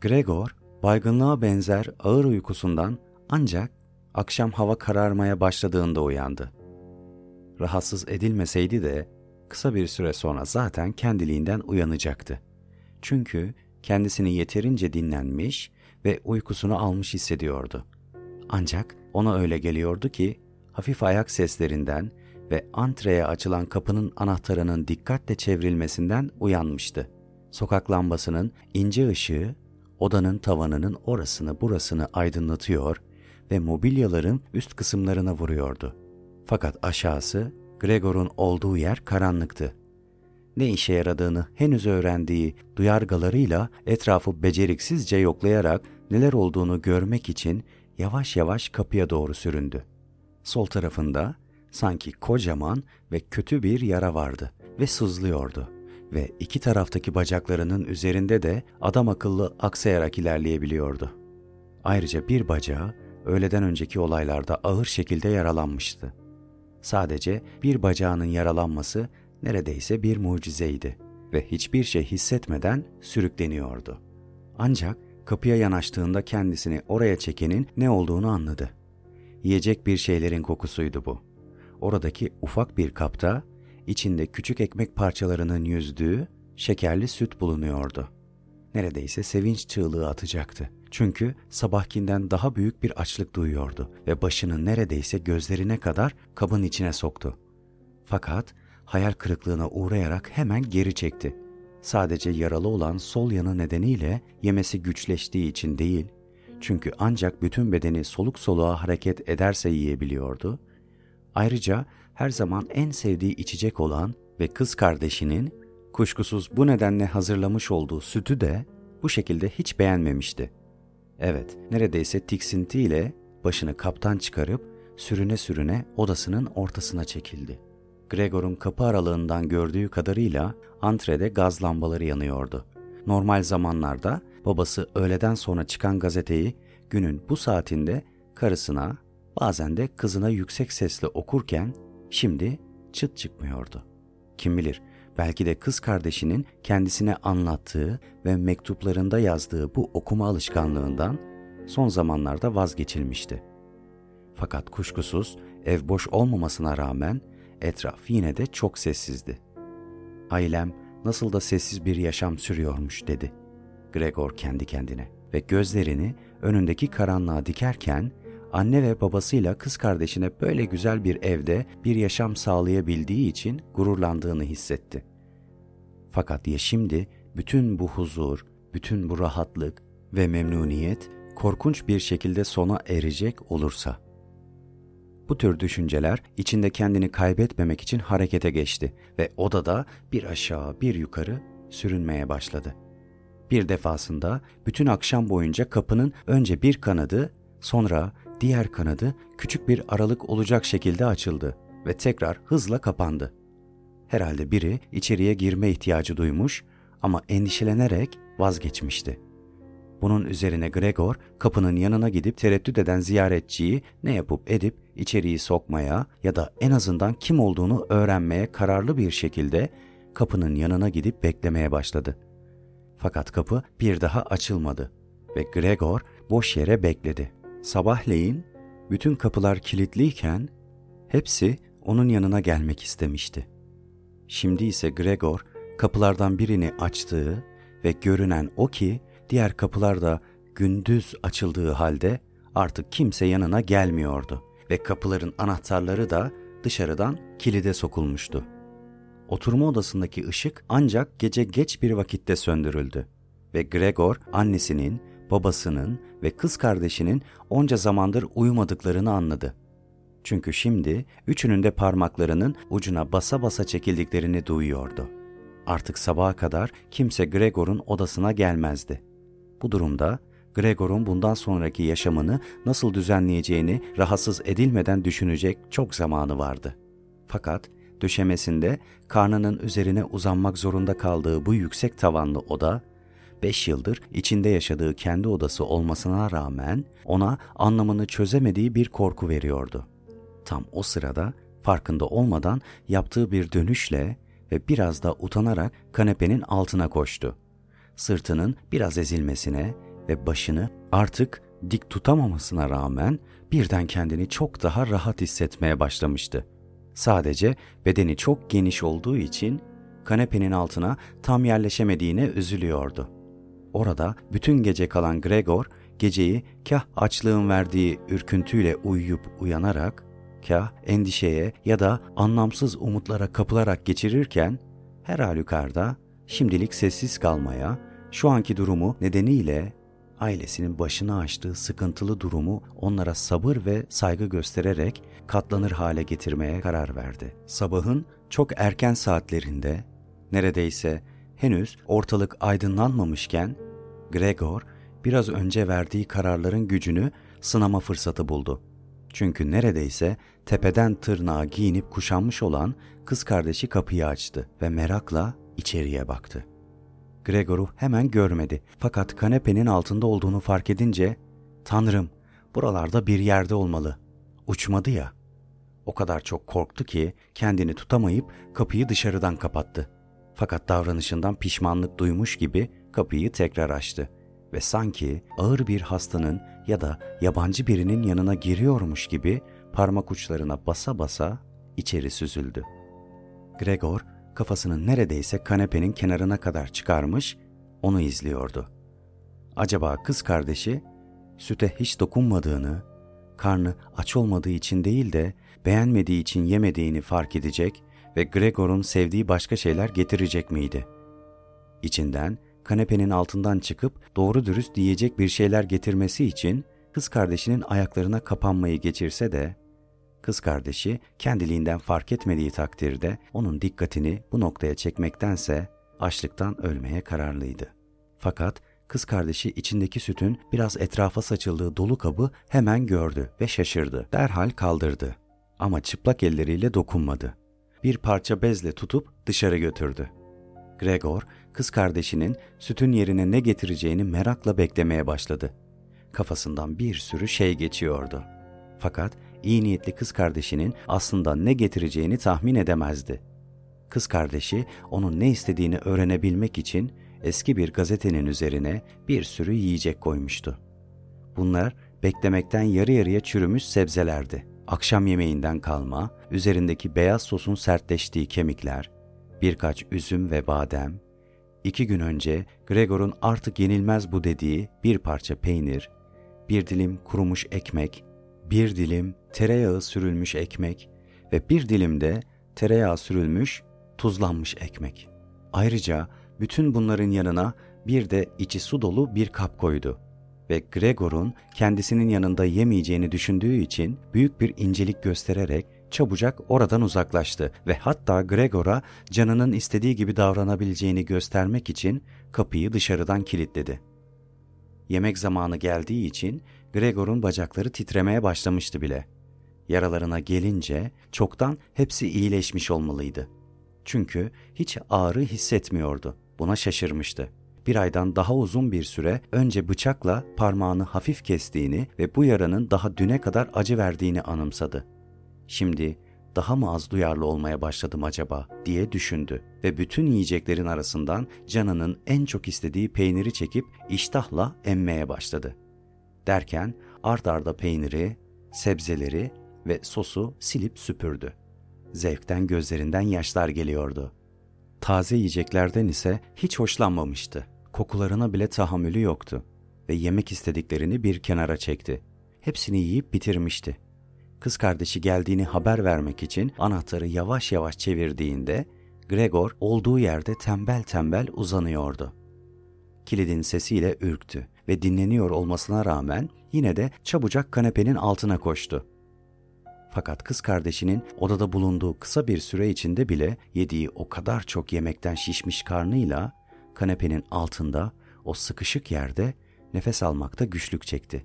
Gregor, baygınlığa benzer ağır uykusundan ancak akşam hava kararmaya başladığında uyandı. Rahatsız edilmeseydi de kısa bir süre sonra zaten kendiliğinden uyanacaktı. Çünkü kendisini yeterince dinlenmiş ve uykusunu almış hissediyordu. Ancak ona öyle geliyordu ki hafif ayak seslerinden ve antreye açılan kapının anahtarının dikkatle çevrilmesinden uyanmıştı. Sokak lambasının ince ışığı odanın tavanının orasını burasını aydınlatıyor ve mobilyaların üst kısımlarına vuruyordu. Fakat aşağısı Gregor'un olduğu yer karanlıktı. Ne işe yaradığını henüz öğrendiği duyargalarıyla etrafı beceriksizce yoklayarak neler olduğunu görmek için yavaş yavaş kapıya doğru süründü. Sol tarafında sanki kocaman ve kötü bir yara vardı ve sızlıyordu ve iki taraftaki bacaklarının üzerinde de adam akıllı aksayarak ilerleyebiliyordu. Ayrıca bir bacağı öğleden önceki olaylarda ağır şekilde yaralanmıştı. Sadece bir bacağının yaralanması neredeyse bir mucizeydi ve hiçbir şey hissetmeden sürükleniyordu. Ancak kapıya yanaştığında kendisini oraya çekenin ne olduğunu anladı. Yiyecek bir şeylerin kokusuydu bu. Oradaki ufak bir kapta içinde küçük ekmek parçalarının yüzdüğü şekerli süt bulunuyordu. Neredeyse sevinç çığlığı atacaktı. Çünkü sabahkinden daha büyük bir açlık duyuyordu ve başını neredeyse gözlerine kadar kabın içine soktu. Fakat hayal kırıklığına uğrayarak hemen geri çekti. Sadece yaralı olan sol yanı nedeniyle yemesi güçleştiği için değil, çünkü ancak bütün bedeni soluk soluğa hareket ederse yiyebiliyordu. Ayrıca her zaman en sevdiği içecek olan ve kız kardeşinin kuşkusuz bu nedenle hazırlamış olduğu sütü de bu şekilde hiç beğenmemişti. Evet, neredeyse tiksintiyle başını kaptan çıkarıp sürüne sürüne odasının ortasına çekildi. Gregor'un kapı aralığından gördüğü kadarıyla antrede gaz lambaları yanıyordu. Normal zamanlarda babası öğleden sonra çıkan gazeteyi günün bu saatinde karısına bazen de kızına yüksek sesle okurken şimdi çıt çıkmıyordu. Kim bilir belki de kız kardeşinin kendisine anlattığı ve mektuplarında yazdığı bu okuma alışkanlığından son zamanlarda vazgeçilmişti. Fakat kuşkusuz ev boş olmamasına rağmen etraf yine de çok sessizdi. Ailem nasıl da sessiz bir yaşam sürüyormuş dedi. Gregor kendi kendine ve gözlerini önündeki karanlığa dikerken anne ve babasıyla kız kardeşine böyle güzel bir evde bir yaşam sağlayabildiği için gururlandığını hissetti. Fakat ya şimdi bütün bu huzur, bütün bu rahatlık ve memnuniyet korkunç bir şekilde sona erecek olursa? Bu tür düşünceler içinde kendini kaybetmemek için harekete geçti ve odada bir aşağı bir yukarı sürünmeye başladı. Bir defasında bütün akşam boyunca kapının önce bir kanadı, sonra diğer kanadı küçük bir aralık olacak şekilde açıldı ve tekrar hızla kapandı. Herhalde biri içeriye girme ihtiyacı duymuş ama endişelenerek vazgeçmişti. Bunun üzerine Gregor kapının yanına gidip tereddüt eden ziyaretçiyi ne yapıp edip içeriği sokmaya ya da en azından kim olduğunu öğrenmeye kararlı bir şekilde kapının yanına gidip beklemeye başladı. Fakat kapı bir daha açılmadı ve Gregor boş yere bekledi. Sabahleyin bütün kapılar kilitliyken hepsi onun yanına gelmek istemişti. Şimdi ise Gregor kapılardan birini açtığı ve görünen o ki diğer kapılar da gündüz açıldığı halde artık kimse yanına gelmiyordu ve kapıların anahtarları da dışarıdan kilide sokulmuştu. Oturma odasındaki ışık ancak gece geç bir vakitte söndürüldü ve Gregor annesinin, babasının ve kız kardeşinin onca zamandır uyumadıklarını anladı. Çünkü şimdi üçünün de parmaklarının ucuna basa basa çekildiklerini duyuyordu. Artık sabaha kadar kimse Gregor'un odasına gelmezdi. Bu durumda Gregor'un bundan sonraki yaşamını nasıl düzenleyeceğini rahatsız edilmeden düşünecek çok zamanı vardı. Fakat döşemesinde karnının üzerine uzanmak zorunda kaldığı bu yüksek tavanlı oda, beş yıldır içinde yaşadığı kendi odası olmasına rağmen ona anlamını çözemediği bir korku veriyordu. Tam o sırada farkında olmadan yaptığı bir dönüşle ve biraz da utanarak kanepenin altına koştu. Sırtının biraz ezilmesine ve başını artık dik tutamamasına rağmen birden kendini çok daha rahat hissetmeye başlamıştı. Sadece bedeni çok geniş olduğu için kanepenin altına tam yerleşemediğine üzülüyordu. Orada bütün gece kalan Gregor geceyi kah açlığın verdiği ürküntüyle uyuyup uyanarak, kah endişeye ya da anlamsız umutlara kapılarak geçirirken her halükarda şimdilik sessiz kalmaya, şu anki durumu nedeniyle ailesinin başına açtığı sıkıntılı durumu onlara sabır ve saygı göstererek katlanır hale getirmeye karar verdi. Sabahın çok erken saatlerinde, neredeyse henüz ortalık aydınlanmamışken, Gregor biraz önce verdiği kararların gücünü sınama fırsatı buldu. Çünkü neredeyse tepeden tırnağa giyinip kuşanmış olan kız kardeşi kapıyı açtı ve merakla içeriye baktı. Gregor'u hemen görmedi fakat kanepenin altında olduğunu fark edince ''Tanrım, buralarda bir yerde olmalı. Uçmadı ya.'' O kadar çok korktu ki kendini tutamayıp kapıyı dışarıdan kapattı. Fakat davranışından pişmanlık duymuş gibi kapıyı tekrar açtı ve sanki ağır bir hastanın ya da yabancı birinin yanına giriyormuş gibi parmak uçlarına basa basa içeri süzüldü. Gregor kafasını neredeyse kanepenin kenarına kadar çıkarmış, onu izliyordu. Acaba kız kardeşi süte hiç dokunmadığını, karnı aç olmadığı için değil de beğenmediği için yemediğini fark edecek ve Gregor'un sevdiği başka şeyler getirecek miydi? İçinden kanepenin altından çıkıp doğru dürüst diyecek bir şeyler getirmesi için kız kardeşinin ayaklarına kapanmayı geçirse de kız kardeşi kendiliğinden fark etmediği takdirde onun dikkatini bu noktaya çekmektense açlıktan ölmeye kararlıydı. Fakat kız kardeşi içindeki sütün biraz etrafa saçıldığı dolu kabı hemen gördü ve şaşırdı. Derhal kaldırdı. Ama çıplak elleriyle dokunmadı. Bir parça bezle tutup dışarı götürdü. Gregor, kız kardeşinin sütün yerine ne getireceğini merakla beklemeye başladı. Kafasından bir sürü şey geçiyordu. Fakat iyi niyetli kız kardeşinin aslında ne getireceğini tahmin edemezdi. Kız kardeşi onun ne istediğini öğrenebilmek için eski bir gazetenin üzerine bir sürü yiyecek koymuştu. Bunlar beklemekten yarı yarıya çürümüş sebzelerdi. Akşam yemeğinden kalma, üzerindeki beyaz sosun sertleştiği kemikler, birkaç üzüm ve badem, iki gün önce Gregor'un artık yenilmez bu dediği bir parça peynir, bir dilim kurumuş ekmek, bir dilim tereyağı sürülmüş ekmek ve bir dilim de tereyağı sürülmüş tuzlanmış ekmek. Ayrıca bütün bunların yanına bir de içi su dolu bir kap koydu ve Gregor'un kendisinin yanında yemeyeceğini düşündüğü için büyük bir incelik göstererek çabucak oradan uzaklaştı ve hatta Gregor'a canının istediği gibi davranabileceğini göstermek için kapıyı dışarıdan kilitledi. Yemek zamanı geldiği için Gregor'un bacakları titremeye başlamıştı bile. Yaralarına gelince çoktan hepsi iyileşmiş olmalıydı. Çünkü hiç ağrı hissetmiyordu. Buna şaşırmıştı. Bir aydan daha uzun bir süre önce bıçakla parmağını hafif kestiğini ve bu yaranın daha düne kadar acı verdiğini anımsadı. Şimdi daha mı az duyarlı olmaya başladım acaba diye düşündü ve bütün yiyeceklerin arasından canının en çok istediği peyniri çekip iştahla emmeye başladı. Derken art arda peyniri, sebzeleri ve sosu silip süpürdü. Zevkten gözlerinden yaşlar geliyordu. Taze yiyeceklerden ise hiç hoşlanmamıştı. Kokularına bile tahammülü yoktu ve yemek istediklerini bir kenara çekti. Hepsini yiyip bitirmişti kız kardeşi geldiğini haber vermek için anahtarı yavaş yavaş çevirdiğinde Gregor olduğu yerde tembel tembel uzanıyordu. Kilidin sesiyle ürktü ve dinleniyor olmasına rağmen yine de çabucak kanepenin altına koştu. Fakat kız kardeşinin odada bulunduğu kısa bir süre içinde bile yediği o kadar çok yemekten şişmiş karnıyla kanepenin altında o sıkışık yerde nefes almakta güçlük çekti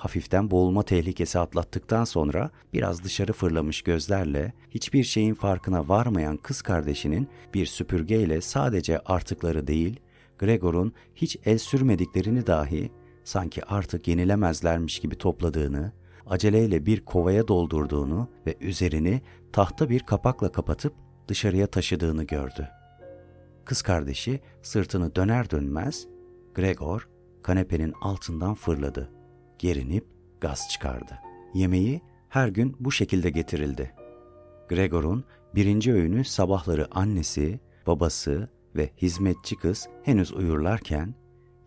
hafiften boğulma tehlikesi atlattıktan sonra biraz dışarı fırlamış gözlerle hiçbir şeyin farkına varmayan kız kardeşinin bir süpürgeyle sadece artıkları değil, Gregor'un hiç el sürmediklerini dahi sanki artık yenilemezlermiş gibi topladığını, aceleyle bir kovaya doldurduğunu ve üzerini tahta bir kapakla kapatıp dışarıya taşıdığını gördü. Kız kardeşi sırtını döner dönmez, Gregor kanepenin altından fırladı. Gerinip gaz çıkardı. Yemeği her gün bu şekilde getirildi. Gregor'un birinci öğünü sabahları annesi, babası ve hizmetçi kız henüz uyurlarken,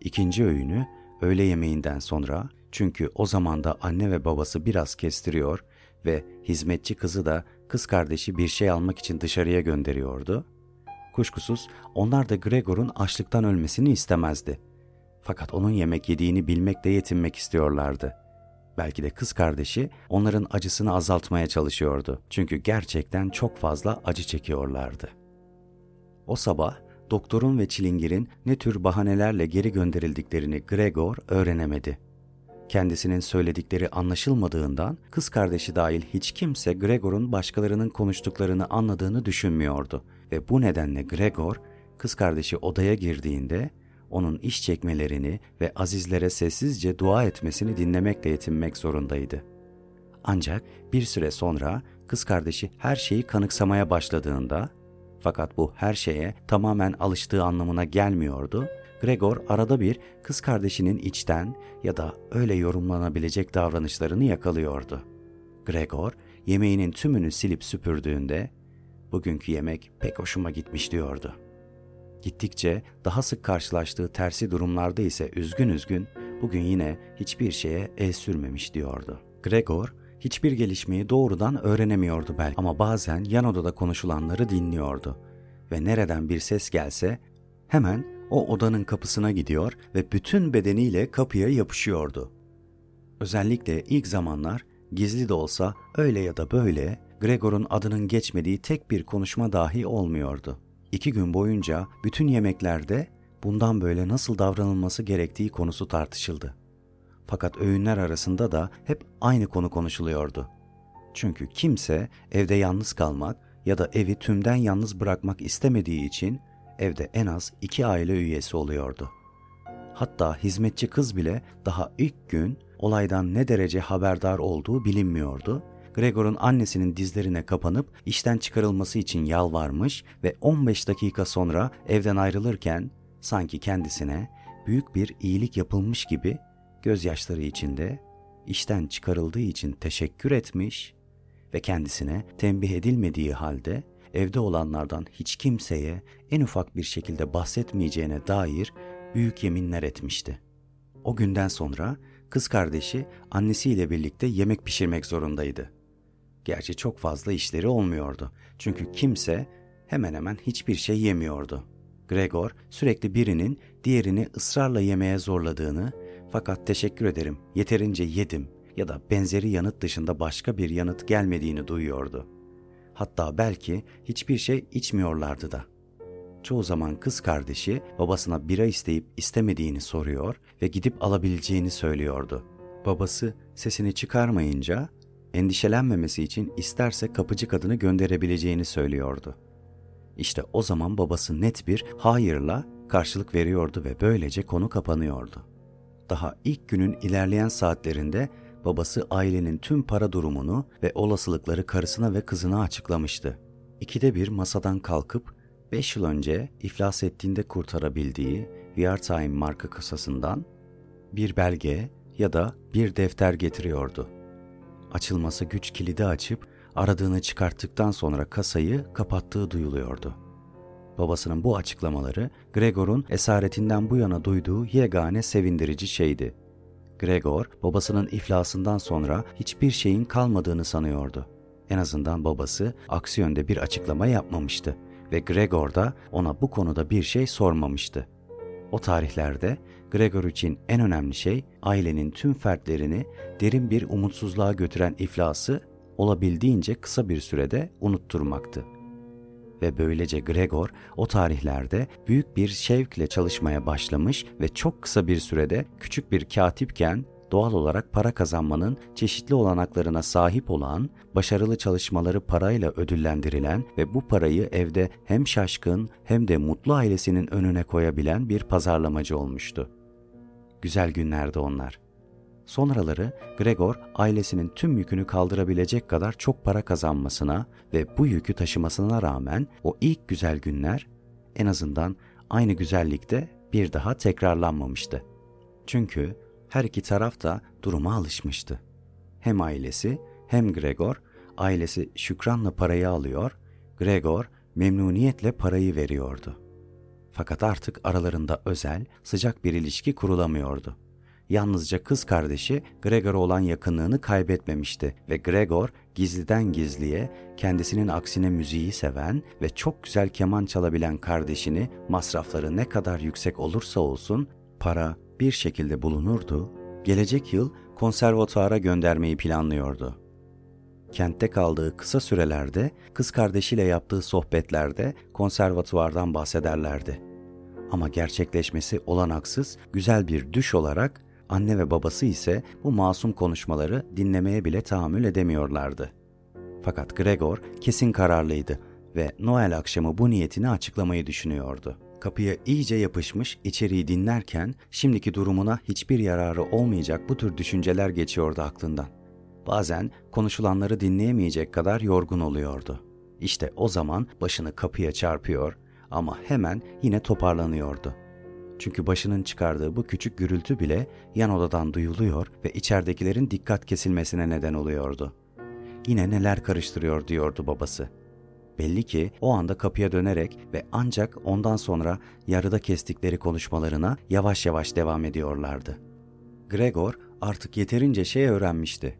ikinci öğünü öğle yemeğinden sonra çünkü o zaman da anne ve babası biraz kestiriyor ve hizmetçi kızı da kız kardeşi bir şey almak için dışarıya gönderiyordu. Kuşkusuz onlar da Gregor'un açlıktan ölmesini istemezdi. Fakat onun yemek yediğini bilmekle yetinmek istiyorlardı. Belki de kız kardeşi onların acısını azaltmaya çalışıyordu. Çünkü gerçekten çok fazla acı çekiyorlardı. O sabah doktorun ve çilingirin ne tür bahanelerle geri gönderildiklerini Gregor öğrenemedi. Kendisinin söyledikleri anlaşılmadığından kız kardeşi dahil hiç kimse Gregor'un başkalarının konuştuklarını anladığını düşünmüyordu ve bu nedenle Gregor kız kardeşi odaya girdiğinde onun iş çekmelerini ve azizlere sessizce dua etmesini dinlemekle yetinmek zorundaydı. Ancak bir süre sonra kız kardeşi her şeyi kanıksamaya başladığında fakat bu her şeye tamamen alıştığı anlamına gelmiyordu. Gregor arada bir kız kardeşinin içten ya da öyle yorumlanabilecek davranışlarını yakalıyordu. Gregor yemeğinin tümünü silip süpürdüğünde bugünkü yemek pek hoşuma gitmiş diyordu. Gittikçe daha sık karşılaştığı tersi durumlarda ise üzgün üzgün bugün yine hiçbir şeye el sürmemiş diyordu. Gregor hiçbir gelişmeyi doğrudan öğrenemiyordu belki ama bazen yan odada konuşulanları dinliyordu ve nereden bir ses gelse hemen o odanın kapısına gidiyor ve bütün bedeniyle kapıya yapışıyordu. Özellikle ilk zamanlar gizli de olsa öyle ya da böyle Gregor'un adının geçmediği tek bir konuşma dahi olmuyordu. İki gün boyunca bütün yemeklerde bundan böyle nasıl davranılması gerektiği konusu tartışıldı. Fakat öğünler arasında da hep aynı konu konuşuluyordu. Çünkü kimse evde yalnız kalmak ya da evi tümden yalnız bırakmak istemediği için evde en az iki aile üyesi oluyordu. Hatta hizmetçi kız bile daha ilk gün olaydan ne derece haberdar olduğu bilinmiyordu. Gregor'un annesinin dizlerine kapanıp işten çıkarılması için yalvarmış ve 15 dakika sonra evden ayrılırken sanki kendisine büyük bir iyilik yapılmış gibi gözyaşları içinde işten çıkarıldığı için teşekkür etmiş ve kendisine tembih edilmediği halde evde olanlardan hiç kimseye en ufak bir şekilde bahsetmeyeceğine dair büyük yeminler etmişti. O günden sonra kız kardeşi annesiyle birlikte yemek pişirmek zorundaydı. Gerçi çok fazla işleri olmuyordu. Çünkü kimse hemen hemen hiçbir şey yemiyordu. Gregor sürekli birinin diğerini ısrarla yemeye zorladığını fakat teşekkür ederim yeterince yedim ya da benzeri yanıt dışında başka bir yanıt gelmediğini duyuyordu. Hatta belki hiçbir şey içmiyorlardı da. Çoğu zaman kız kardeşi babasına bira isteyip istemediğini soruyor ve gidip alabileceğini söylüyordu. Babası sesini çıkarmayınca endişelenmemesi için isterse kapıcı kadını gönderebileceğini söylüyordu. İşte o zaman babası net bir hayırla karşılık veriyordu ve böylece konu kapanıyordu. Daha ilk günün ilerleyen saatlerinde babası ailenin tüm para durumunu ve olasılıkları karısına ve kızına açıklamıştı. İkide bir masadan kalkıp 5 yıl önce iflas ettiğinde kurtarabildiği Time marka kasasından bir belge ya da bir defter getiriyordu. Açılması güç kilidi açıp aradığını çıkarttıktan sonra kasayı kapattığı duyuluyordu. Babasının bu açıklamaları Gregor'un esaretinden bu yana duyduğu yegane sevindirici şeydi. Gregor, babasının iflasından sonra hiçbir şeyin kalmadığını sanıyordu. En azından babası aksi yönde bir açıklama yapmamıştı ve Gregor da ona bu konuda bir şey sormamıştı. O tarihlerde Gregor için en önemli şey ailenin tüm fertlerini derin bir umutsuzluğa götüren iflası olabildiğince kısa bir sürede unutturmaktı ve böylece Gregor o tarihlerde büyük bir şevkle çalışmaya başlamış ve çok kısa bir sürede küçük bir katipken doğal olarak para kazanmanın çeşitli olanaklarına sahip olan, başarılı çalışmaları parayla ödüllendirilen ve bu parayı evde hem şaşkın hem de mutlu ailesinin önüne koyabilen bir pazarlamacı olmuştu. Güzel günlerdi onlar. Sonraları Gregor ailesinin tüm yükünü kaldırabilecek kadar çok para kazanmasına ve bu yükü taşımasına rağmen o ilk güzel günler en azından aynı güzellikte bir daha tekrarlanmamıştı. Çünkü her iki taraf da duruma alışmıştı. Hem ailesi hem Gregor, ailesi şükranla parayı alıyor, Gregor memnuniyetle parayı veriyordu. Fakat artık aralarında özel, sıcak bir ilişki kurulamıyordu. Yalnızca kız kardeşi Gregor'a olan yakınlığını kaybetmemişti ve Gregor gizliden gizliye kendisinin aksine müziği seven ve çok güzel keman çalabilen kardeşini masrafları ne kadar yüksek olursa olsun para bir şekilde bulunurdu, gelecek yıl konservatuara göndermeyi planlıyordu. Kentte kaldığı kısa sürelerde kız kardeşiyle yaptığı sohbetlerde konservatuvardan bahsederlerdi. Ama gerçekleşmesi olanaksız güzel bir düş olarak anne ve babası ise bu masum konuşmaları dinlemeye bile tahammül edemiyorlardı. Fakat Gregor kesin kararlıydı ve Noel akşamı bu niyetini açıklamayı düşünüyordu. Kapıya iyice yapışmış içeriği dinlerken şimdiki durumuna hiçbir yararı olmayacak bu tür düşünceler geçiyordu aklından. Bazen konuşulanları dinleyemeyecek kadar yorgun oluyordu. İşte o zaman başını kapıya çarpıyor ama hemen yine toparlanıyordu. Çünkü başının çıkardığı bu küçük gürültü bile yan odadan duyuluyor ve içeridekilerin dikkat kesilmesine neden oluyordu. Yine neler karıştırıyor diyordu babası. Belli ki o anda kapıya dönerek ve ancak ondan sonra yarıda kestikleri konuşmalarına yavaş yavaş devam ediyorlardı. Gregor artık yeterince şey öğrenmişti.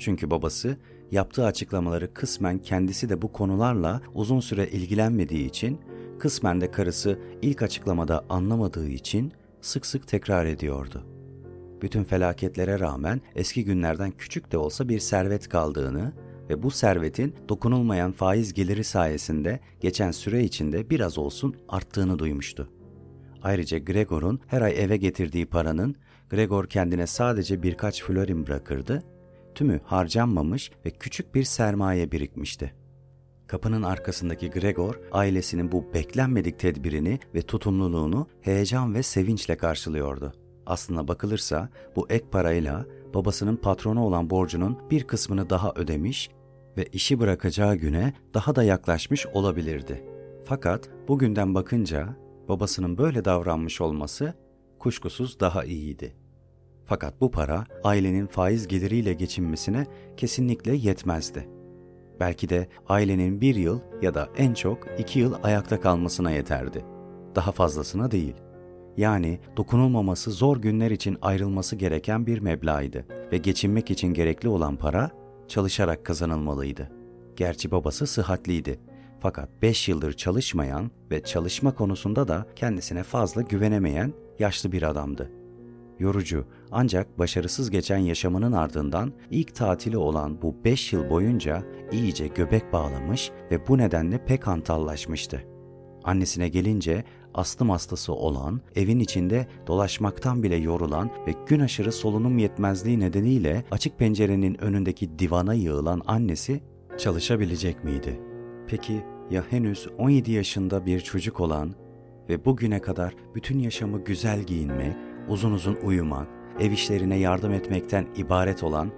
Çünkü babası yaptığı açıklamaları kısmen kendisi de bu konularla uzun süre ilgilenmediği için, kısmen de karısı ilk açıklamada anlamadığı için sık sık tekrar ediyordu. Bütün felaketlere rağmen eski günlerden küçük de olsa bir servet kaldığını ve bu servetin dokunulmayan faiz geliri sayesinde geçen süre içinde biraz olsun arttığını duymuştu. Ayrıca Gregor'un her ay eve getirdiği paranın Gregor kendine sadece birkaç florin bırakırdı tümü harcanmamış ve küçük bir sermaye birikmişti. Kapının arkasındaki Gregor, ailesinin bu beklenmedik tedbirini ve tutumluluğunu heyecan ve sevinçle karşılıyordu. Aslına bakılırsa bu ek parayla babasının patronu olan borcunun bir kısmını daha ödemiş ve işi bırakacağı güne daha da yaklaşmış olabilirdi. Fakat bugünden bakınca babasının böyle davranmış olması kuşkusuz daha iyiydi. Fakat bu para ailenin faiz geliriyle geçinmesine kesinlikle yetmezdi. Belki de ailenin bir yıl ya da en çok iki yıl ayakta kalmasına yeterdi. Daha fazlasına değil. Yani dokunulmaması zor günler için ayrılması gereken bir meblağıydı ve geçinmek için gerekli olan para çalışarak kazanılmalıydı. Gerçi babası sıhhatliydi fakat 5 yıldır çalışmayan ve çalışma konusunda da kendisine fazla güvenemeyen yaşlı bir adamdı yorucu ancak başarısız geçen yaşamının ardından ilk tatili olan bu beş yıl boyunca iyice göbek bağlamış ve bu nedenle pek hantallaşmıştı. Annesine gelince astım hastası olan, evin içinde dolaşmaktan bile yorulan ve gün aşırı solunum yetmezliği nedeniyle açık pencerenin önündeki divana yığılan annesi çalışabilecek miydi? Peki ya henüz 17 yaşında bir çocuk olan ve bugüne kadar bütün yaşamı güzel giyinmek, uzun uzun uyumak, ev işlerine yardım etmekten ibaret olan,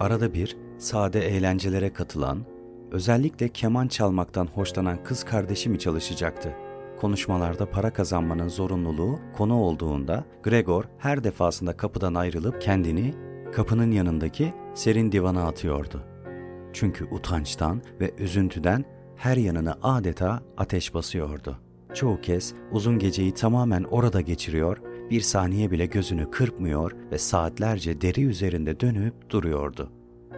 arada bir sade eğlencelere katılan, özellikle keman çalmaktan hoşlanan kız kardeşi mi çalışacaktı? Konuşmalarda para kazanmanın zorunluluğu konu olduğunda Gregor her defasında kapıdan ayrılıp kendini kapının yanındaki serin divana atıyordu. Çünkü utançtan ve üzüntüden her yanına adeta ateş basıyordu. Çoğu kez uzun geceyi tamamen orada geçiriyor bir saniye bile gözünü kırpmıyor ve saatlerce deri üzerinde dönüp duruyordu.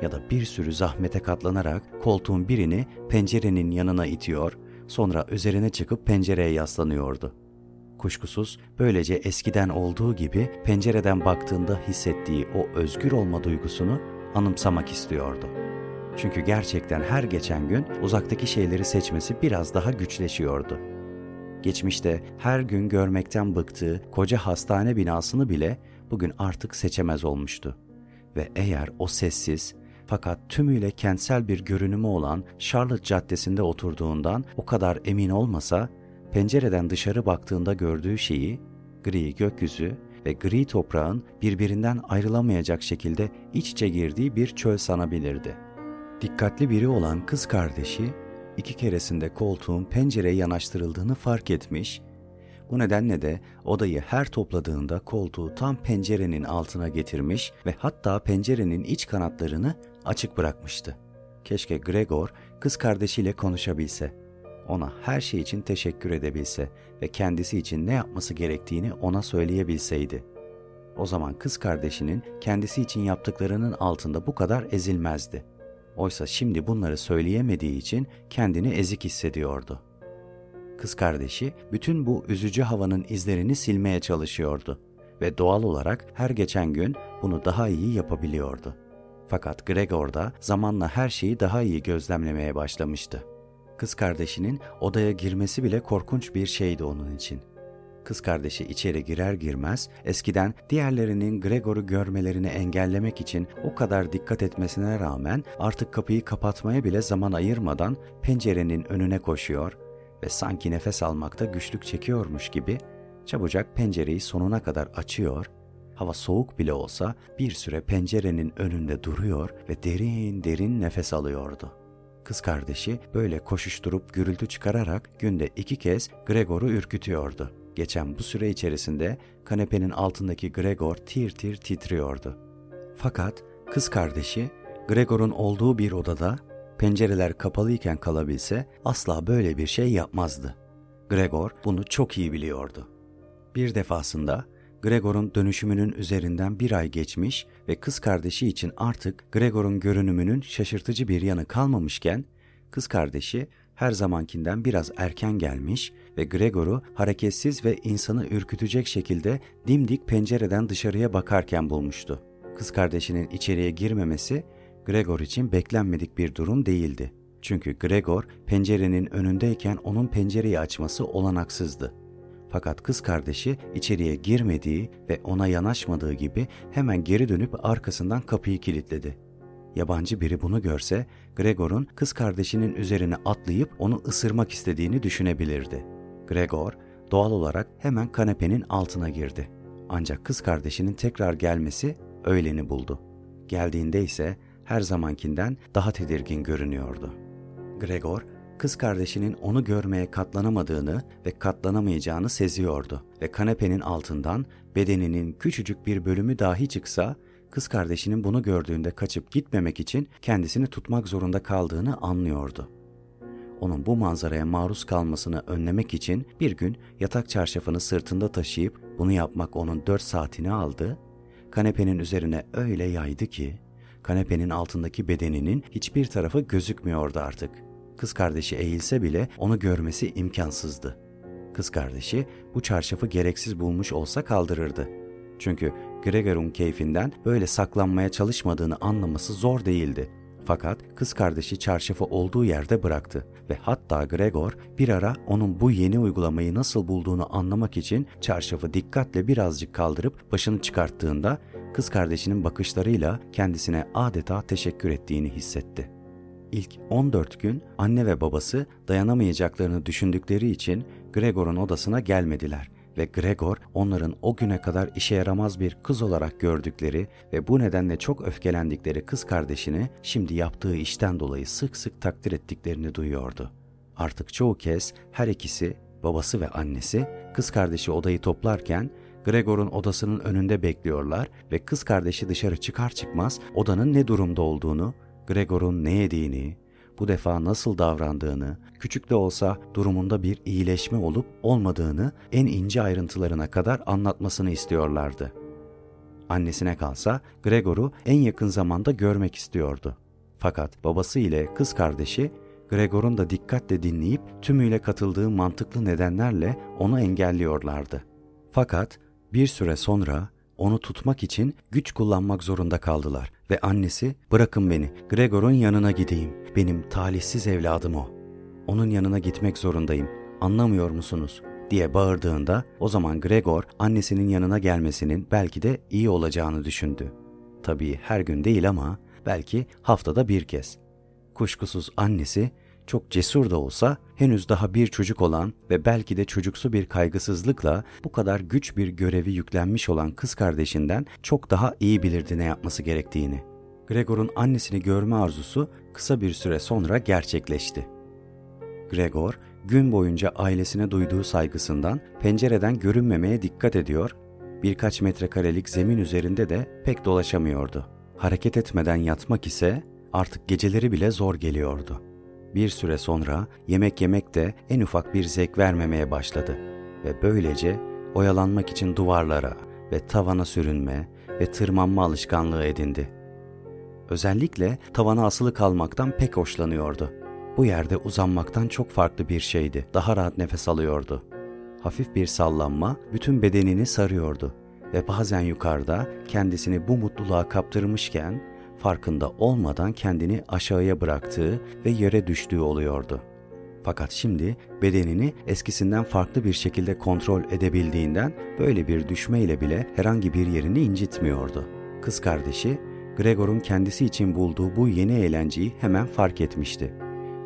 Ya da bir sürü zahmete katlanarak koltuğun birini pencerenin yanına itiyor, sonra üzerine çıkıp pencereye yaslanıyordu. Kuşkusuz böylece eskiden olduğu gibi pencereden baktığında hissettiği o özgür olma duygusunu anımsamak istiyordu. Çünkü gerçekten her geçen gün uzaktaki şeyleri seçmesi biraz daha güçleşiyordu.'' Geçmişte her gün görmekten bıktığı koca hastane binasını bile bugün artık seçemez olmuştu. Ve eğer o sessiz fakat tümüyle kentsel bir görünümü olan Charlotte Caddesi'nde oturduğundan o kadar emin olmasa, pencereden dışarı baktığında gördüğü şeyi, gri gökyüzü ve gri toprağın birbirinden ayrılamayacak şekilde iç içe girdiği bir çöl sanabilirdi. Dikkatli biri olan kız kardeşi iki keresinde koltuğun pencereye yanaştırıldığını fark etmiş, Bu nedenle de odayı her topladığında koltuğu tam pencerenin altına getirmiş ve hatta pencerenin iç kanatlarını açık bırakmıştı. Keşke Gregor kız kardeşiyle konuşabilse. Ona her şey için teşekkür edebilse ve kendisi için ne yapması gerektiğini ona söyleyebilseydi. O zaman kız kardeşinin kendisi için yaptıklarının altında bu kadar ezilmezdi. Oysa şimdi bunları söyleyemediği için kendini ezik hissediyordu. Kız kardeşi bütün bu üzücü havanın izlerini silmeye çalışıyordu ve doğal olarak her geçen gün bunu daha iyi yapabiliyordu. Fakat Gregor da zamanla her şeyi daha iyi gözlemlemeye başlamıştı. Kız kardeşinin odaya girmesi bile korkunç bir şeydi onun için. Kız kardeşi içeri girer girmez eskiden diğerlerinin Gregor'u görmelerini engellemek için o kadar dikkat etmesine rağmen artık kapıyı kapatmaya bile zaman ayırmadan pencerenin önüne koşuyor ve sanki nefes almakta güçlük çekiyormuş gibi çabucak pencereyi sonuna kadar açıyor Hava soğuk bile olsa bir süre pencerenin önünde duruyor ve derin derin nefes alıyordu. Kız kardeşi böyle koşuşturup gürültü çıkararak günde iki kez Gregor'u ürkütüyordu. Geçen bu süre içerisinde kanepenin altındaki Gregor tir tir titriyordu. Fakat kız kardeşi Gregor'un olduğu bir odada pencereler kapalıyken kalabilse asla böyle bir şey yapmazdı. Gregor bunu çok iyi biliyordu. Bir defasında Gregor'un dönüşümünün üzerinden bir ay geçmiş ve kız kardeşi için artık Gregor'un görünümünün şaşırtıcı bir yanı kalmamışken, kız kardeşi her zamankinden biraz erken gelmiş ve Gregor'u hareketsiz ve insanı ürkütecek şekilde dimdik pencereden dışarıya bakarken bulmuştu. Kız kardeşinin içeriye girmemesi Gregor için beklenmedik bir durum değildi. Çünkü Gregor pencerenin önündeyken onun pencereyi açması olanaksızdı. Fakat kız kardeşi içeriye girmediği ve ona yanaşmadığı gibi hemen geri dönüp arkasından kapıyı kilitledi. Yabancı biri bunu görse Gregor'un kız kardeşinin üzerine atlayıp onu ısırmak istediğini düşünebilirdi. Gregor doğal olarak hemen kanepenin altına girdi. Ancak kız kardeşinin tekrar gelmesi öğleni buldu. Geldiğinde ise her zamankinden daha tedirgin görünüyordu. Gregor kız kardeşinin onu görmeye katlanamadığını ve katlanamayacağını seziyordu ve kanepenin altından bedeninin küçücük bir bölümü dahi çıksa kız kardeşinin bunu gördüğünde kaçıp gitmemek için kendisini tutmak zorunda kaldığını anlıyordu. Onun bu manzaraya maruz kalmasını önlemek için bir gün yatak çarşafını sırtında taşıyıp bunu yapmak onun dört saatini aldı, kanepenin üzerine öyle yaydı ki kanepenin altındaki bedeninin hiçbir tarafı gözükmüyordu artık.'' Kız kardeşi eğilse bile onu görmesi imkansızdı. Kız kardeşi bu çarşafı gereksiz bulmuş olsa kaldırırdı. Çünkü Gregor'un keyfinden böyle saklanmaya çalışmadığını anlaması zor değildi. Fakat kız kardeşi çarşafı olduğu yerde bıraktı ve hatta Gregor bir ara onun bu yeni uygulamayı nasıl bulduğunu anlamak için çarşafı dikkatle birazcık kaldırıp başını çıkarttığında kız kardeşinin bakışlarıyla kendisine adeta teşekkür ettiğini hissetti ilk 14 gün anne ve babası dayanamayacaklarını düşündükleri için Gregor'un odasına gelmediler ve Gregor onların o güne kadar işe yaramaz bir kız olarak gördükleri ve bu nedenle çok öfkelendikleri kız kardeşini şimdi yaptığı işten dolayı sık sık takdir ettiklerini duyuyordu. Artık çoğu kez her ikisi, babası ve annesi, kız kardeşi odayı toplarken Gregor'un odasının önünde bekliyorlar ve kız kardeşi dışarı çıkar çıkmaz odanın ne durumda olduğunu Gregor'un ne yediğini, bu defa nasıl davrandığını, küçük de olsa durumunda bir iyileşme olup olmadığını en ince ayrıntılarına kadar anlatmasını istiyorlardı. Annesine kalsa Gregor'u en yakın zamanda görmek istiyordu. Fakat babası ile kız kardeşi Gregor'un da dikkatle dinleyip tümüyle katıldığı mantıklı nedenlerle onu engelliyorlardı. Fakat bir süre sonra onu tutmak için güç kullanmak zorunda kaldılar ve annesi bırakın beni Gregor'un yanına gideyim. Benim talihsiz evladım o. Onun yanına gitmek zorundayım. Anlamıyor musunuz? diye bağırdığında o zaman Gregor annesinin yanına gelmesinin belki de iyi olacağını düşündü. Tabii her gün değil ama belki haftada bir kez. Kuşkusuz annesi çok cesur da olsa henüz daha bir çocuk olan ve belki de çocuksu bir kaygısızlıkla bu kadar güç bir görevi yüklenmiş olan kız kardeşinden çok daha iyi bilirdi ne yapması gerektiğini. Gregor'un annesini görme arzusu kısa bir süre sonra gerçekleşti. Gregor gün boyunca ailesine duyduğu saygısından pencereden görünmemeye dikkat ediyor, birkaç metrekarelik zemin üzerinde de pek dolaşamıyordu. Hareket etmeden yatmak ise artık geceleri bile zor geliyordu. Bir süre sonra yemek yemek de en ufak bir zevk vermemeye başladı ve böylece oyalanmak için duvarlara ve tavana sürünme ve tırmanma alışkanlığı edindi. Özellikle tavana asılı kalmaktan pek hoşlanıyordu. Bu yerde uzanmaktan çok farklı bir şeydi. Daha rahat nefes alıyordu. Hafif bir sallanma bütün bedenini sarıyordu ve bazen yukarıda kendisini bu mutluluğa kaptırmışken farkında olmadan kendini aşağıya bıraktığı ve yere düştüğü oluyordu. Fakat şimdi bedenini eskisinden farklı bir şekilde kontrol edebildiğinden böyle bir düşmeyle bile herhangi bir yerini incitmiyordu. Kız kardeşi Gregor'un kendisi için bulduğu bu yeni eğlenceyi hemen fark etmişti.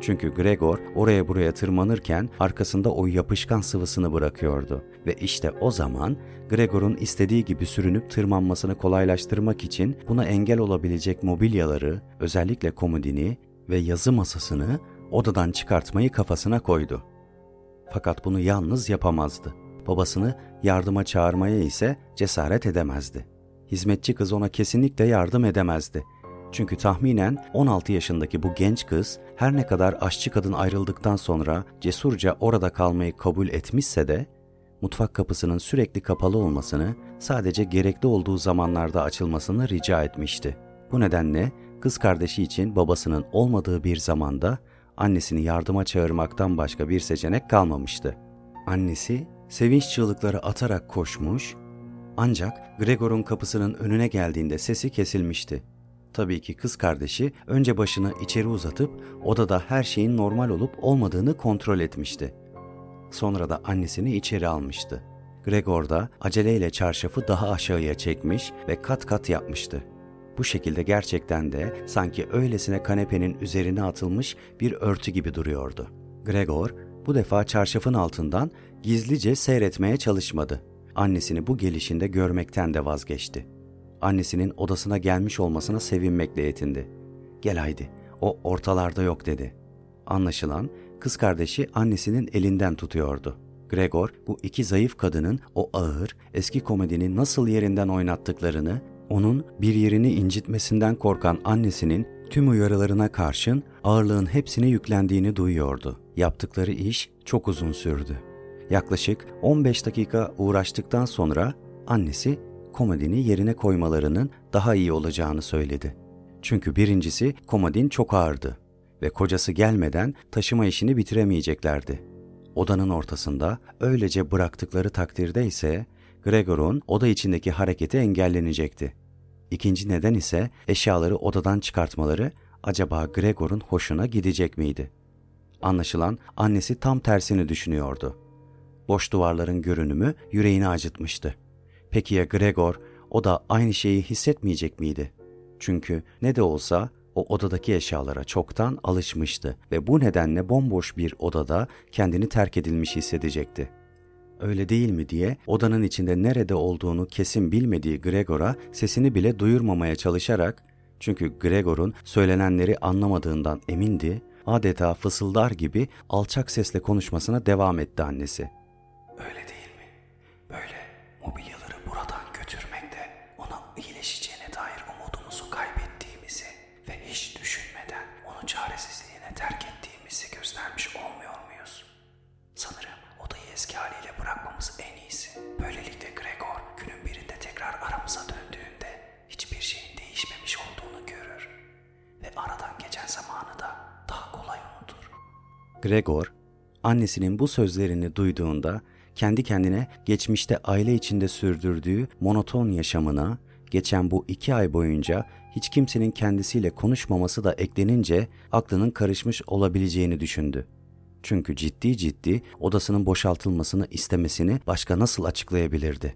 Çünkü Gregor oraya buraya tırmanırken arkasında o yapışkan sıvısını bırakıyordu. Ve işte o zaman Gregor'un istediği gibi sürünüp tırmanmasını kolaylaştırmak için buna engel olabilecek mobilyaları, özellikle komodini ve yazı masasını odadan çıkartmayı kafasına koydu. Fakat bunu yalnız yapamazdı. Babasını yardıma çağırmaya ise cesaret edemezdi. Hizmetçi kız ona kesinlikle yardım edemezdi. Çünkü tahminen 16 yaşındaki bu genç kız her ne kadar aşçı kadın ayrıldıktan sonra cesurca orada kalmayı kabul etmişse de mutfak kapısının sürekli kapalı olmasını, sadece gerekli olduğu zamanlarda açılmasını rica etmişti. Bu nedenle kız kardeşi için babasının olmadığı bir zamanda annesini yardıma çağırmaktan başka bir seçenek kalmamıştı. Annesi sevinç çığlıkları atarak koşmuş ancak Gregor'un kapısının önüne geldiğinde sesi kesilmişti. Tabii ki kız kardeşi önce başını içeri uzatıp odada her şeyin normal olup olmadığını kontrol etmişti. Sonra da annesini içeri almıştı. Gregor da aceleyle çarşafı daha aşağıya çekmiş ve kat kat yapmıştı. Bu şekilde gerçekten de sanki öylesine kanepenin üzerine atılmış bir örtü gibi duruyordu. Gregor bu defa çarşafın altından gizlice seyretmeye çalışmadı. Annesini bu gelişinde görmekten de vazgeçti. Annesinin odasına gelmiş olmasına sevinmekle yetindi. Gel haydi, o ortalarda yok dedi. Anlaşılan kız kardeşi annesinin elinden tutuyordu. Gregor bu iki zayıf kadının o ağır, eski komedini nasıl yerinden oynattıklarını, onun bir yerini incitmesinden korkan annesinin tüm uyarılarına karşın ağırlığın hepsini yüklendiğini duyuyordu. Yaptıkları iş çok uzun sürdü. Yaklaşık 15 dakika uğraştıktan sonra annesi komodini yerine koymalarının daha iyi olacağını söyledi. Çünkü birincisi komodin çok ağırdı ve kocası gelmeden taşıma işini bitiremeyeceklerdi. Odanın ortasında öylece bıraktıkları takdirde ise Gregor'un oda içindeki hareketi engellenecekti. İkinci neden ise eşyaları odadan çıkartmaları acaba Gregor'un hoşuna gidecek miydi? Anlaşılan annesi tam tersini düşünüyordu. Boş duvarların görünümü yüreğini acıtmıştı. Peki ya Gregor, o da aynı şeyi hissetmeyecek miydi? Çünkü ne de olsa o odadaki eşyalara çoktan alışmıştı ve bu nedenle bomboş bir odada kendini terk edilmiş hissedecekti. Öyle değil mi diye odanın içinde nerede olduğunu kesin bilmediği Gregor'a sesini bile duyurmamaya çalışarak çünkü Gregor'un söylenenleri anlamadığından emindi, adeta fısıldar gibi alçak sesle konuşmasına devam etti annesi. Öyle değil mi? Böyle mobilyaları Gregor, annesinin bu sözlerini duyduğunda kendi kendine geçmişte aile içinde sürdürdüğü monoton yaşamına, geçen bu iki ay boyunca hiç kimsenin kendisiyle konuşmaması da eklenince aklının karışmış olabileceğini düşündü. Çünkü ciddi ciddi odasının boşaltılmasını istemesini başka nasıl açıklayabilirdi?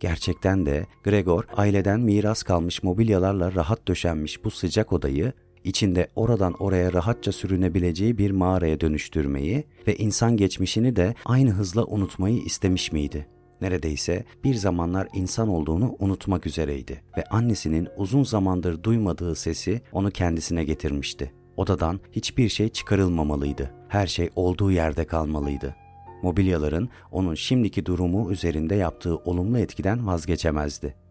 Gerçekten de Gregor aileden miras kalmış mobilyalarla rahat döşenmiş bu sıcak odayı içinde oradan oraya rahatça sürünebileceği bir mağaraya dönüştürmeyi ve insan geçmişini de aynı hızla unutmayı istemiş miydi? Neredeyse bir zamanlar insan olduğunu unutmak üzereydi ve annesinin uzun zamandır duymadığı sesi onu kendisine getirmişti. Odadan hiçbir şey çıkarılmamalıydı. Her şey olduğu yerde kalmalıydı. Mobilyaların onun şimdiki durumu üzerinde yaptığı olumlu etkiden vazgeçemezdi.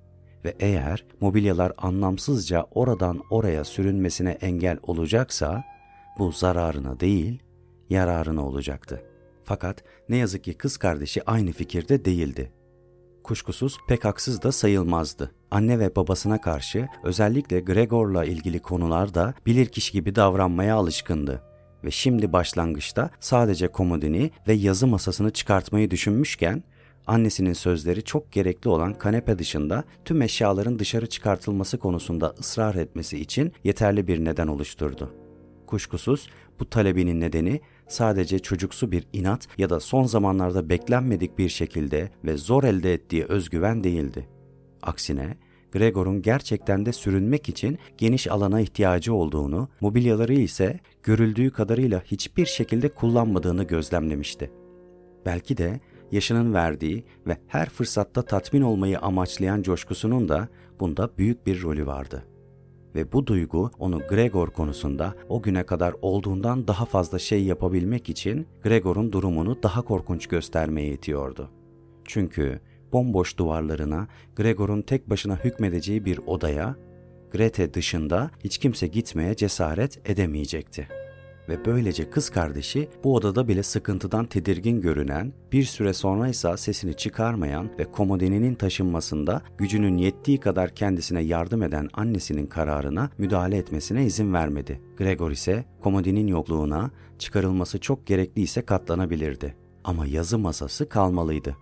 Ve eğer mobilyalar anlamsızca oradan oraya sürünmesine engel olacaksa bu zararına değil, yararına olacaktı. Fakat ne yazık ki kız kardeşi aynı fikirde değildi. Kuşkusuz pek haksız da sayılmazdı. Anne ve babasına karşı özellikle Gregor'la ilgili konularda bilirkişi gibi davranmaya alışkındı ve şimdi başlangıçta sadece komodini ve yazı masasını çıkartmayı düşünmüşken annesinin sözleri çok gerekli olan kanepe dışında tüm eşyaların dışarı çıkartılması konusunda ısrar etmesi için yeterli bir neden oluşturdu. Kuşkusuz bu talebinin nedeni sadece çocuksu bir inat ya da son zamanlarda beklenmedik bir şekilde ve zor elde ettiği özgüven değildi. Aksine Gregor'un gerçekten de sürünmek için geniş alana ihtiyacı olduğunu, mobilyaları ise görüldüğü kadarıyla hiçbir şekilde kullanmadığını gözlemlemişti. Belki de yaşının verdiği ve her fırsatta tatmin olmayı amaçlayan coşkusunun da bunda büyük bir rolü vardı. Ve bu duygu onu Gregor konusunda o güne kadar olduğundan daha fazla şey yapabilmek için Gregor'un durumunu daha korkunç göstermeye itiyordu. Çünkü bomboş duvarlarına, Gregor'un tek başına hükmedeceği bir odaya, Grete dışında hiç kimse gitmeye cesaret edemeyecekti. Ve böylece kız kardeşi bu odada bile sıkıntıdan tedirgin görünen, bir süre sonra ise sesini çıkarmayan ve komodininin taşınmasında gücünün yettiği kadar kendisine yardım eden annesinin kararına müdahale etmesine izin vermedi. Gregor ise komodinin yokluğuna çıkarılması çok gerekliyse katlanabilirdi. Ama yazı masası kalmalıydı.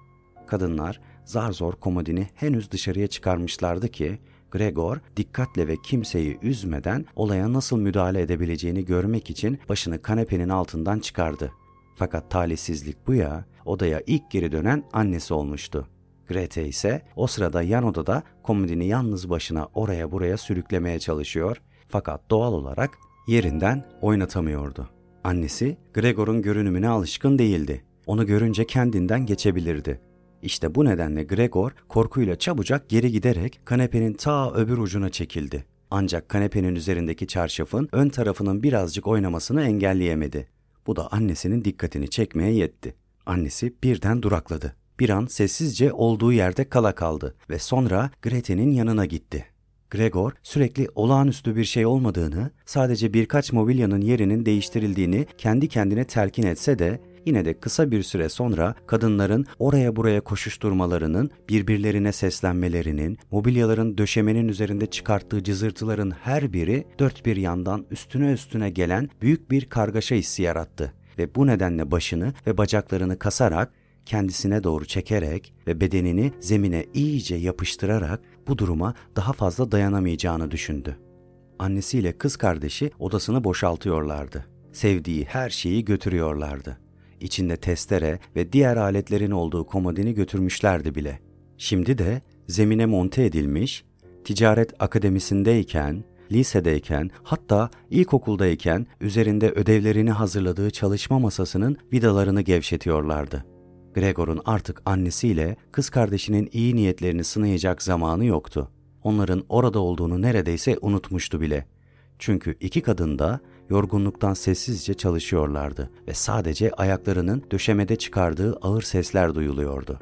Kadınlar zar zor komodini henüz dışarıya çıkarmışlardı ki Gregor dikkatle ve kimseyi üzmeden olaya nasıl müdahale edebileceğini görmek için başını kanepenin altından çıkardı. Fakat talihsizlik bu ya, odaya ilk geri dönen annesi olmuştu. Grete ise o sırada yan odada komodini yalnız başına oraya buraya sürüklemeye çalışıyor fakat doğal olarak yerinden oynatamıyordu. Annesi Gregor'un görünümüne alışkın değildi. Onu görünce kendinden geçebilirdi. İşte bu nedenle Gregor korkuyla çabucak geri giderek kanepenin ta öbür ucuna çekildi. Ancak kanepenin üzerindeki çarşafın ön tarafının birazcık oynamasını engelleyemedi. Bu da annesinin dikkatini çekmeye yetti. Annesi birden durakladı. Bir an sessizce olduğu yerde kala kaldı ve sonra Grete'nin yanına gitti. Gregor sürekli olağanüstü bir şey olmadığını, sadece birkaç mobilyanın yerinin değiştirildiğini kendi kendine telkin etse de Yine de kısa bir süre sonra kadınların oraya buraya koşuşturmalarının, birbirlerine seslenmelerinin, mobilyaların döşemenin üzerinde çıkarttığı cızırtıların her biri dört bir yandan üstüne üstüne gelen büyük bir kargaşa hissi yarattı. Ve bu nedenle başını ve bacaklarını kasarak kendisine doğru çekerek ve bedenini zemine iyice yapıştırarak bu duruma daha fazla dayanamayacağını düşündü. Annesiyle kız kardeşi odasını boşaltıyorlardı. Sevdiği her şeyi götürüyorlardı içinde testere ve diğer aletlerin olduğu komodini götürmüşlerdi bile. Şimdi de zemine monte edilmiş, ticaret akademisindeyken, lisedeyken, hatta ilkokuldayken üzerinde ödevlerini hazırladığı çalışma masasının vidalarını gevşetiyorlardı. Gregor'un artık annesiyle kız kardeşinin iyi niyetlerini sınayacak zamanı yoktu. Onların orada olduğunu neredeyse unutmuştu bile. Çünkü iki kadın da yorgunluktan sessizce çalışıyorlardı ve sadece ayaklarının döşemede çıkardığı ağır sesler duyuluyordu.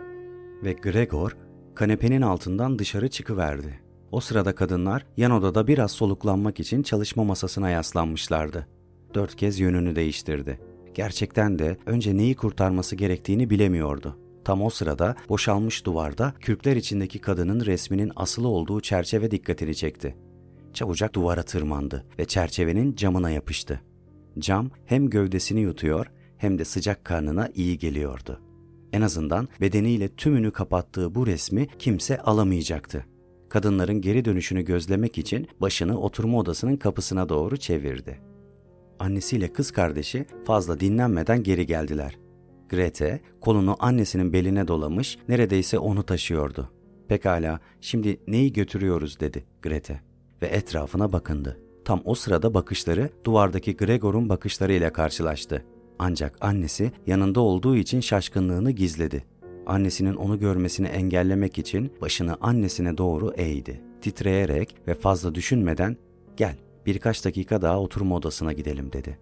Ve Gregor kanepenin altından dışarı çıkıverdi. O sırada kadınlar yan odada biraz soluklanmak için çalışma masasına yaslanmışlardı. Dört kez yönünü değiştirdi. Gerçekten de önce neyi kurtarması gerektiğini bilemiyordu. Tam o sırada boşalmış duvarda kürkler içindeki kadının resminin asılı olduğu çerçeve dikkatini çekti çabucak duvara tırmandı ve çerçevenin camına yapıştı. Cam hem gövdesini yutuyor hem de sıcak karnına iyi geliyordu. En azından bedeniyle tümünü kapattığı bu resmi kimse alamayacaktı. Kadınların geri dönüşünü gözlemek için başını oturma odasının kapısına doğru çevirdi. Annesiyle kız kardeşi fazla dinlenmeden geri geldiler. Grete kolunu annesinin beline dolamış neredeyse onu taşıyordu. Pekala şimdi neyi götürüyoruz dedi Grete ve etrafına bakındı. Tam o sırada bakışları duvardaki Gregor'un bakışlarıyla karşılaştı. Ancak annesi yanında olduğu için şaşkınlığını gizledi. Annesinin onu görmesini engellemek için başını annesine doğru eğdi. Titreyerek ve fazla düşünmeden "Gel, birkaç dakika daha oturma odasına gidelim." dedi.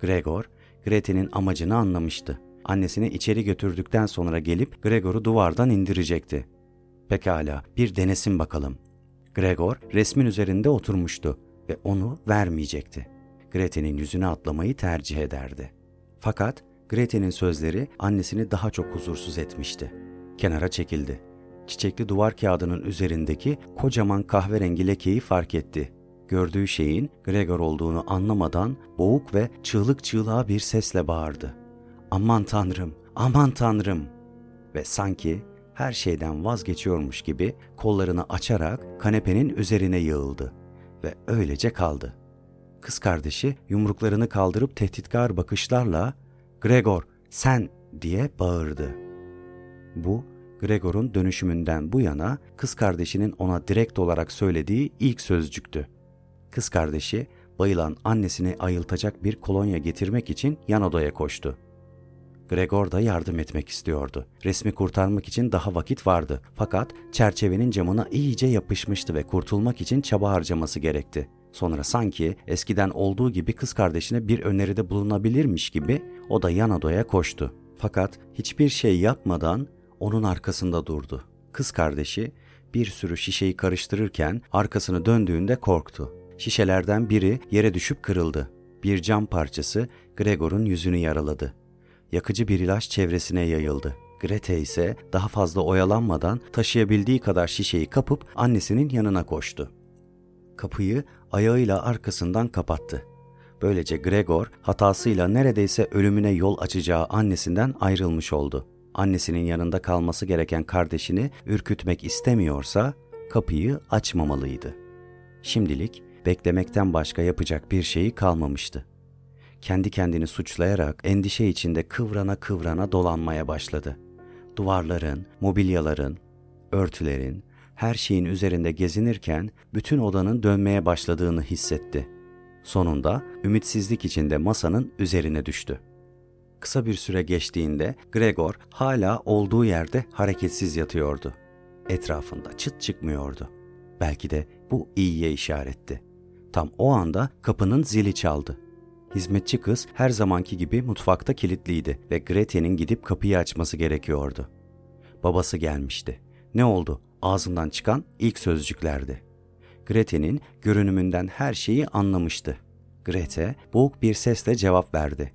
Gregor Grete'nin amacını anlamıştı. Annesini içeri götürdükten sonra gelip Gregor'u duvardan indirecekti. Pekala, bir denesin bakalım. Gregor resmin üzerinde oturmuştu ve onu vermeyecekti. Grete'nin yüzüne atlamayı tercih ederdi. Fakat Grete'nin sözleri annesini daha çok huzursuz etmişti. Kenara çekildi. Çiçekli duvar kağıdının üzerindeki kocaman kahverengi lekeyi fark etti. Gördüğü şeyin Gregor olduğunu anlamadan boğuk ve çığlık çığlığa bir sesle bağırdı. Aman tanrım, aman tanrım! Ve sanki her şeyden vazgeçiyormuş gibi kollarını açarak kanepenin üzerine yığıldı ve öylece kaldı. Kız kardeşi yumruklarını kaldırıp tehditkar bakışlarla "Gregor, sen!" diye bağırdı. Bu Gregor'un dönüşümünden bu yana kız kardeşinin ona direkt olarak söylediği ilk sözcüktü. Kız kardeşi bayılan annesini ayıltacak bir kolonya getirmek için yan odaya koştu. Gregor da yardım etmek istiyordu. Resmi kurtarmak için daha vakit vardı. Fakat çerçevenin camına iyice yapışmıştı ve kurtulmak için çaba harcaması gerekti. Sonra sanki eskiden olduğu gibi kız kardeşine bir öneride bulunabilirmiş gibi o da yan odaya koştu. Fakat hiçbir şey yapmadan onun arkasında durdu. Kız kardeşi bir sürü şişeyi karıştırırken arkasını döndüğünde korktu. Şişelerden biri yere düşüp kırıldı. Bir cam parçası Gregor'un yüzünü yaraladı yakıcı bir ilaç çevresine yayıldı. Grete ise daha fazla oyalanmadan taşıyabildiği kadar şişeyi kapıp annesinin yanına koştu. Kapıyı ayağıyla arkasından kapattı. Böylece Gregor hatasıyla neredeyse ölümüne yol açacağı annesinden ayrılmış oldu. Annesinin yanında kalması gereken kardeşini ürkütmek istemiyorsa kapıyı açmamalıydı. Şimdilik beklemekten başka yapacak bir şeyi kalmamıştı kendi kendini suçlayarak endişe içinde kıvrana kıvrana dolanmaya başladı. Duvarların, mobilyaların, örtülerin, her şeyin üzerinde gezinirken bütün odanın dönmeye başladığını hissetti. Sonunda ümitsizlik içinde masanın üzerine düştü. Kısa bir süre geçtiğinde Gregor hala olduğu yerde hareketsiz yatıyordu. Etrafında çıt çıkmıyordu. Belki de bu iyiye işaretti. Tam o anda kapının zili çaldı. Hizmetçi kız her zamanki gibi mutfakta kilitliydi ve Grete'nin gidip kapıyı açması gerekiyordu. Babası gelmişti. Ne oldu? Ağzından çıkan ilk sözcüklerdi. Grete'nin görünümünden her şeyi anlamıştı. Grete boğuk bir sesle cevap verdi.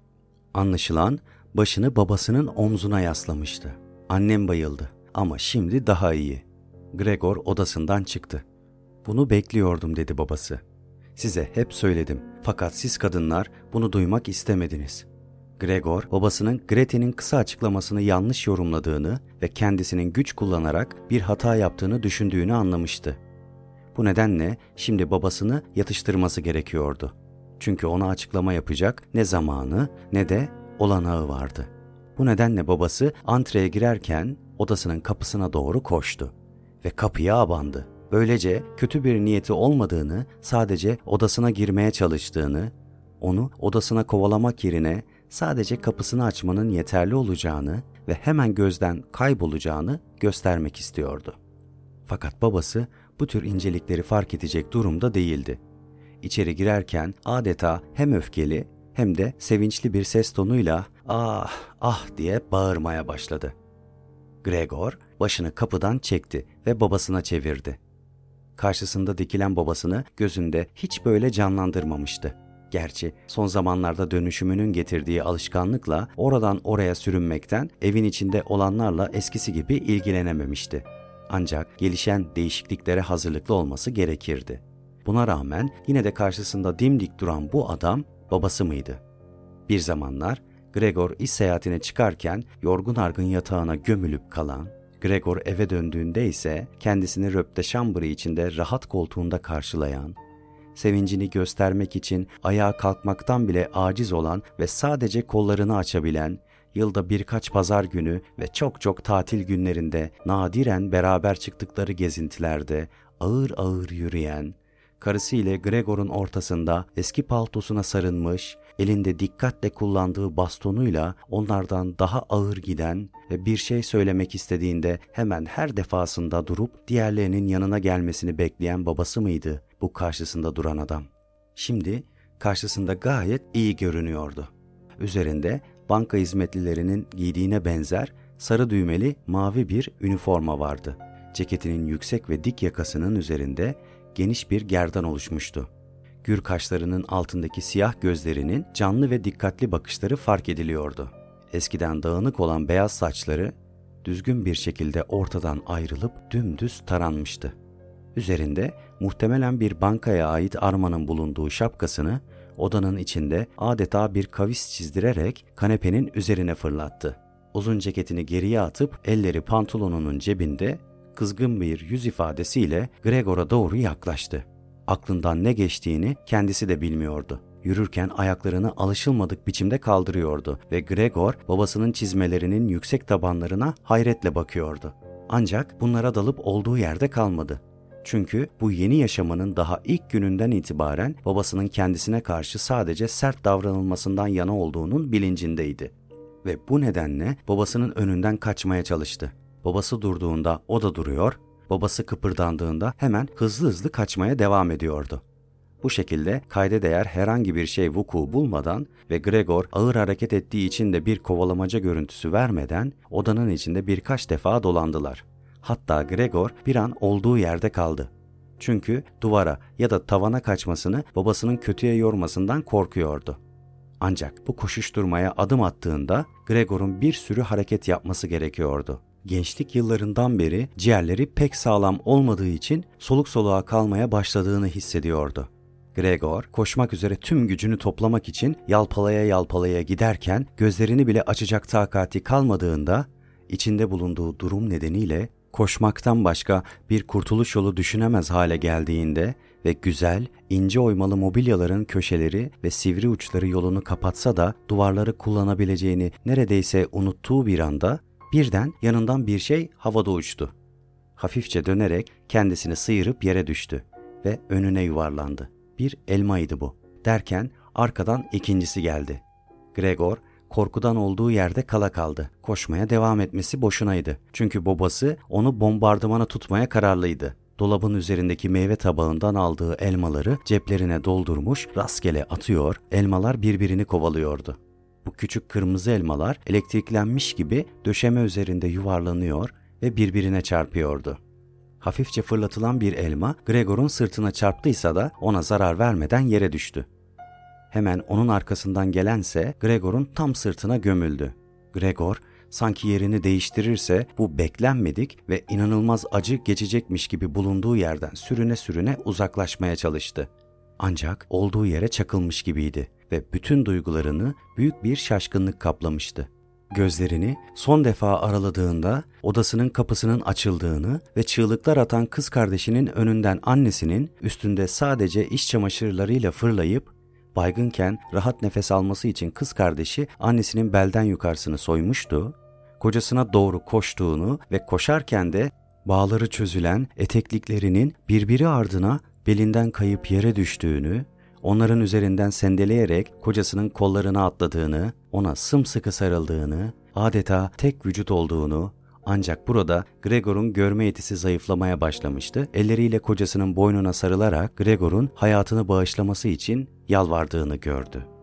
Anlaşılan başını babasının omzuna yaslamıştı. Annem bayıldı ama şimdi daha iyi. Gregor odasından çıktı. Bunu bekliyordum dedi babası. Size hep söyledim. Fakat siz kadınlar bunu duymak istemediniz. Gregor, babasının Grete'nin kısa açıklamasını yanlış yorumladığını ve kendisinin güç kullanarak bir hata yaptığını düşündüğünü anlamıştı. Bu nedenle şimdi babasını yatıştırması gerekiyordu. Çünkü ona açıklama yapacak ne zamanı ne de olanağı vardı. Bu nedenle babası antreye girerken odasının kapısına doğru koştu ve kapıya abandı. Böylece kötü bir niyeti olmadığını, sadece odasına girmeye çalıştığını, onu odasına kovalamak yerine sadece kapısını açmanın yeterli olacağını ve hemen gözden kaybolacağını göstermek istiyordu. Fakat babası bu tür incelikleri fark edecek durumda değildi. İçeri girerken adeta hem öfkeli hem de sevinçli bir ses tonuyla ah ah diye bağırmaya başladı. Gregor başını kapıdan çekti ve babasına çevirdi karşısında dikilen babasını gözünde hiç böyle canlandırmamıştı. Gerçi son zamanlarda dönüşümünün getirdiği alışkanlıkla oradan oraya sürünmekten evin içinde olanlarla eskisi gibi ilgilenememişti. Ancak gelişen değişikliklere hazırlıklı olması gerekirdi. Buna rağmen yine de karşısında dimdik duran bu adam babası mıydı? Bir zamanlar Gregor iş seyahatine çıkarken yorgun argın yatağına gömülüp kalan, Gregor eve döndüğünde ise kendisini röpte şambırı içinde rahat koltuğunda karşılayan, sevincini göstermek için ayağa kalkmaktan bile aciz olan ve sadece kollarını açabilen, yılda birkaç pazar günü ve çok çok tatil günlerinde nadiren beraber çıktıkları gezintilerde ağır ağır yürüyen, karısı ile Gregor'un ortasında eski paltosuna sarılmış, elinde dikkatle kullandığı bastonuyla onlardan daha ağır giden ve bir şey söylemek istediğinde hemen her defasında durup diğerlerinin yanına gelmesini bekleyen babası mıydı bu karşısında duran adam? Şimdi karşısında gayet iyi görünüyordu. üzerinde banka hizmetlilerinin giydiğine benzer sarı düğmeli mavi bir üniforma vardı. Ceketinin yüksek ve dik yakasının üzerinde geniş bir gerdan oluşmuştu. Gür kaşlarının altındaki siyah gözlerinin canlı ve dikkatli bakışları fark ediliyordu. Eskiden dağınık olan beyaz saçları düzgün bir şekilde ortadan ayrılıp dümdüz taranmıştı. Üzerinde muhtemelen bir bankaya ait armanın bulunduğu şapkasını odanın içinde adeta bir kavis çizdirerek kanepenin üzerine fırlattı. Uzun ceketini geriye atıp elleri pantolonunun cebinde kızgın bir yüz ifadesiyle Gregor'a doğru yaklaştı. Aklından ne geçtiğini kendisi de bilmiyordu. Yürürken ayaklarını alışılmadık biçimde kaldırıyordu ve Gregor babasının çizmelerinin yüksek tabanlarına hayretle bakıyordu. Ancak bunlara dalıp olduğu yerde kalmadı. Çünkü bu yeni yaşamanın daha ilk gününden itibaren babasının kendisine karşı sadece sert davranılmasından yana olduğunun bilincindeydi. Ve bu nedenle babasının önünden kaçmaya çalıştı. Babası durduğunda o da duruyor, babası kıpırdandığında hemen hızlı hızlı kaçmaya devam ediyordu. Bu şekilde kayda değer herhangi bir şey vuku bulmadan ve Gregor ağır hareket ettiği için de bir kovalamaca görüntüsü vermeden odanın içinde birkaç defa dolandılar. Hatta Gregor bir an olduğu yerde kaldı. Çünkü duvara ya da tavana kaçmasını babasının kötüye yormasından korkuyordu. Ancak bu koşuşturmaya adım attığında Gregor'un bir sürü hareket yapması gerekiyordu. Gençlik yıllarından beri ciğerleri pek sağlam olmadığı için soluk soluğa kalmaya başladığını hissediyordu. Gregor koşmak üzere tüm gücünü toplamak için yalpalaya yalpalaya giderken gözlerini bile açacak takati kalmadığında içinde bulunduğu durum nedeniyle koşmaktan başka bir kurtuluş yolu düşünemez hale geldiğinde ve güzel, ince oymalı mobilyaların köşeleri ve sivri uçları yolunu kapatsa da duvarları kullanabileceğini neredeyse unuttuğu bir anda birden yanından bir şey havada uçtu. Hafifçe dönerek kendisini sıyırıp yere düştü ve önüne yuvarlandı. Bir elmaydı bu. Derken arkadan ikincisi geldi. Gregor korkudan olduğu yerde kala kaldı. Koşmaya devam etmesi boşunaydı. Çünkü babası onu bombardımana tutmaya kararlıydı. Dolabın üzerindeki meyve tabağından aldığı elmaları ceplerine doldurmuş, rastgele atıyor, elmalar birbirini kovalıyordu. Bu küçük kırmızı elmalar elektriklenmiş gibi döşeme üzerinde yuvarlanıyor ve birbirine çarpıyordu. Hafifçe fırlatılan bir elma Gregor'un sırtına çarptıysa da ona zarar vermeden yere düştü. Hemen onun arkasından gelense Gregor'un tam sırtına gömüldü. Gregor sanki yerini değiştirirse bu beklenmedik ve inanılmaz acı geçecekmiş gibi bulunduğu yerden sürüne sürüne uzaklaşmaya çalıştı. Ancak olduğu yere çakılmış gibiydi ve bütün duygularını büyük bir şaşkınlık kaplamıştı. Gözlerini son defa araladığında odasının kapısının açıldığını ve çığlıklar atan kız kardeşinin önünden annesinin üstünde sadece iş çamaşırlarıyla fırlayıp baygınken rahat nefes alması için kız kardeşi annesinin belden yukarısını soymuştu, kocasına doğru koştuğunu ve koşarken de bağları çözülen etekliklerinin birbiri ardına belinden kayıp yere düştüğünü, onların üzerinden sendeleyerek kocasının kollarına atladığını, ona sımsıkı sarıldığını, adeta tek vücut olduğunu, ancak burada Gregor'un görme yetisi zayıflamaya başlamıştı. Elleriyle kocasının boynuna sarılarak Gregor'un hayatını bağışlaması için yalvardığını gördü.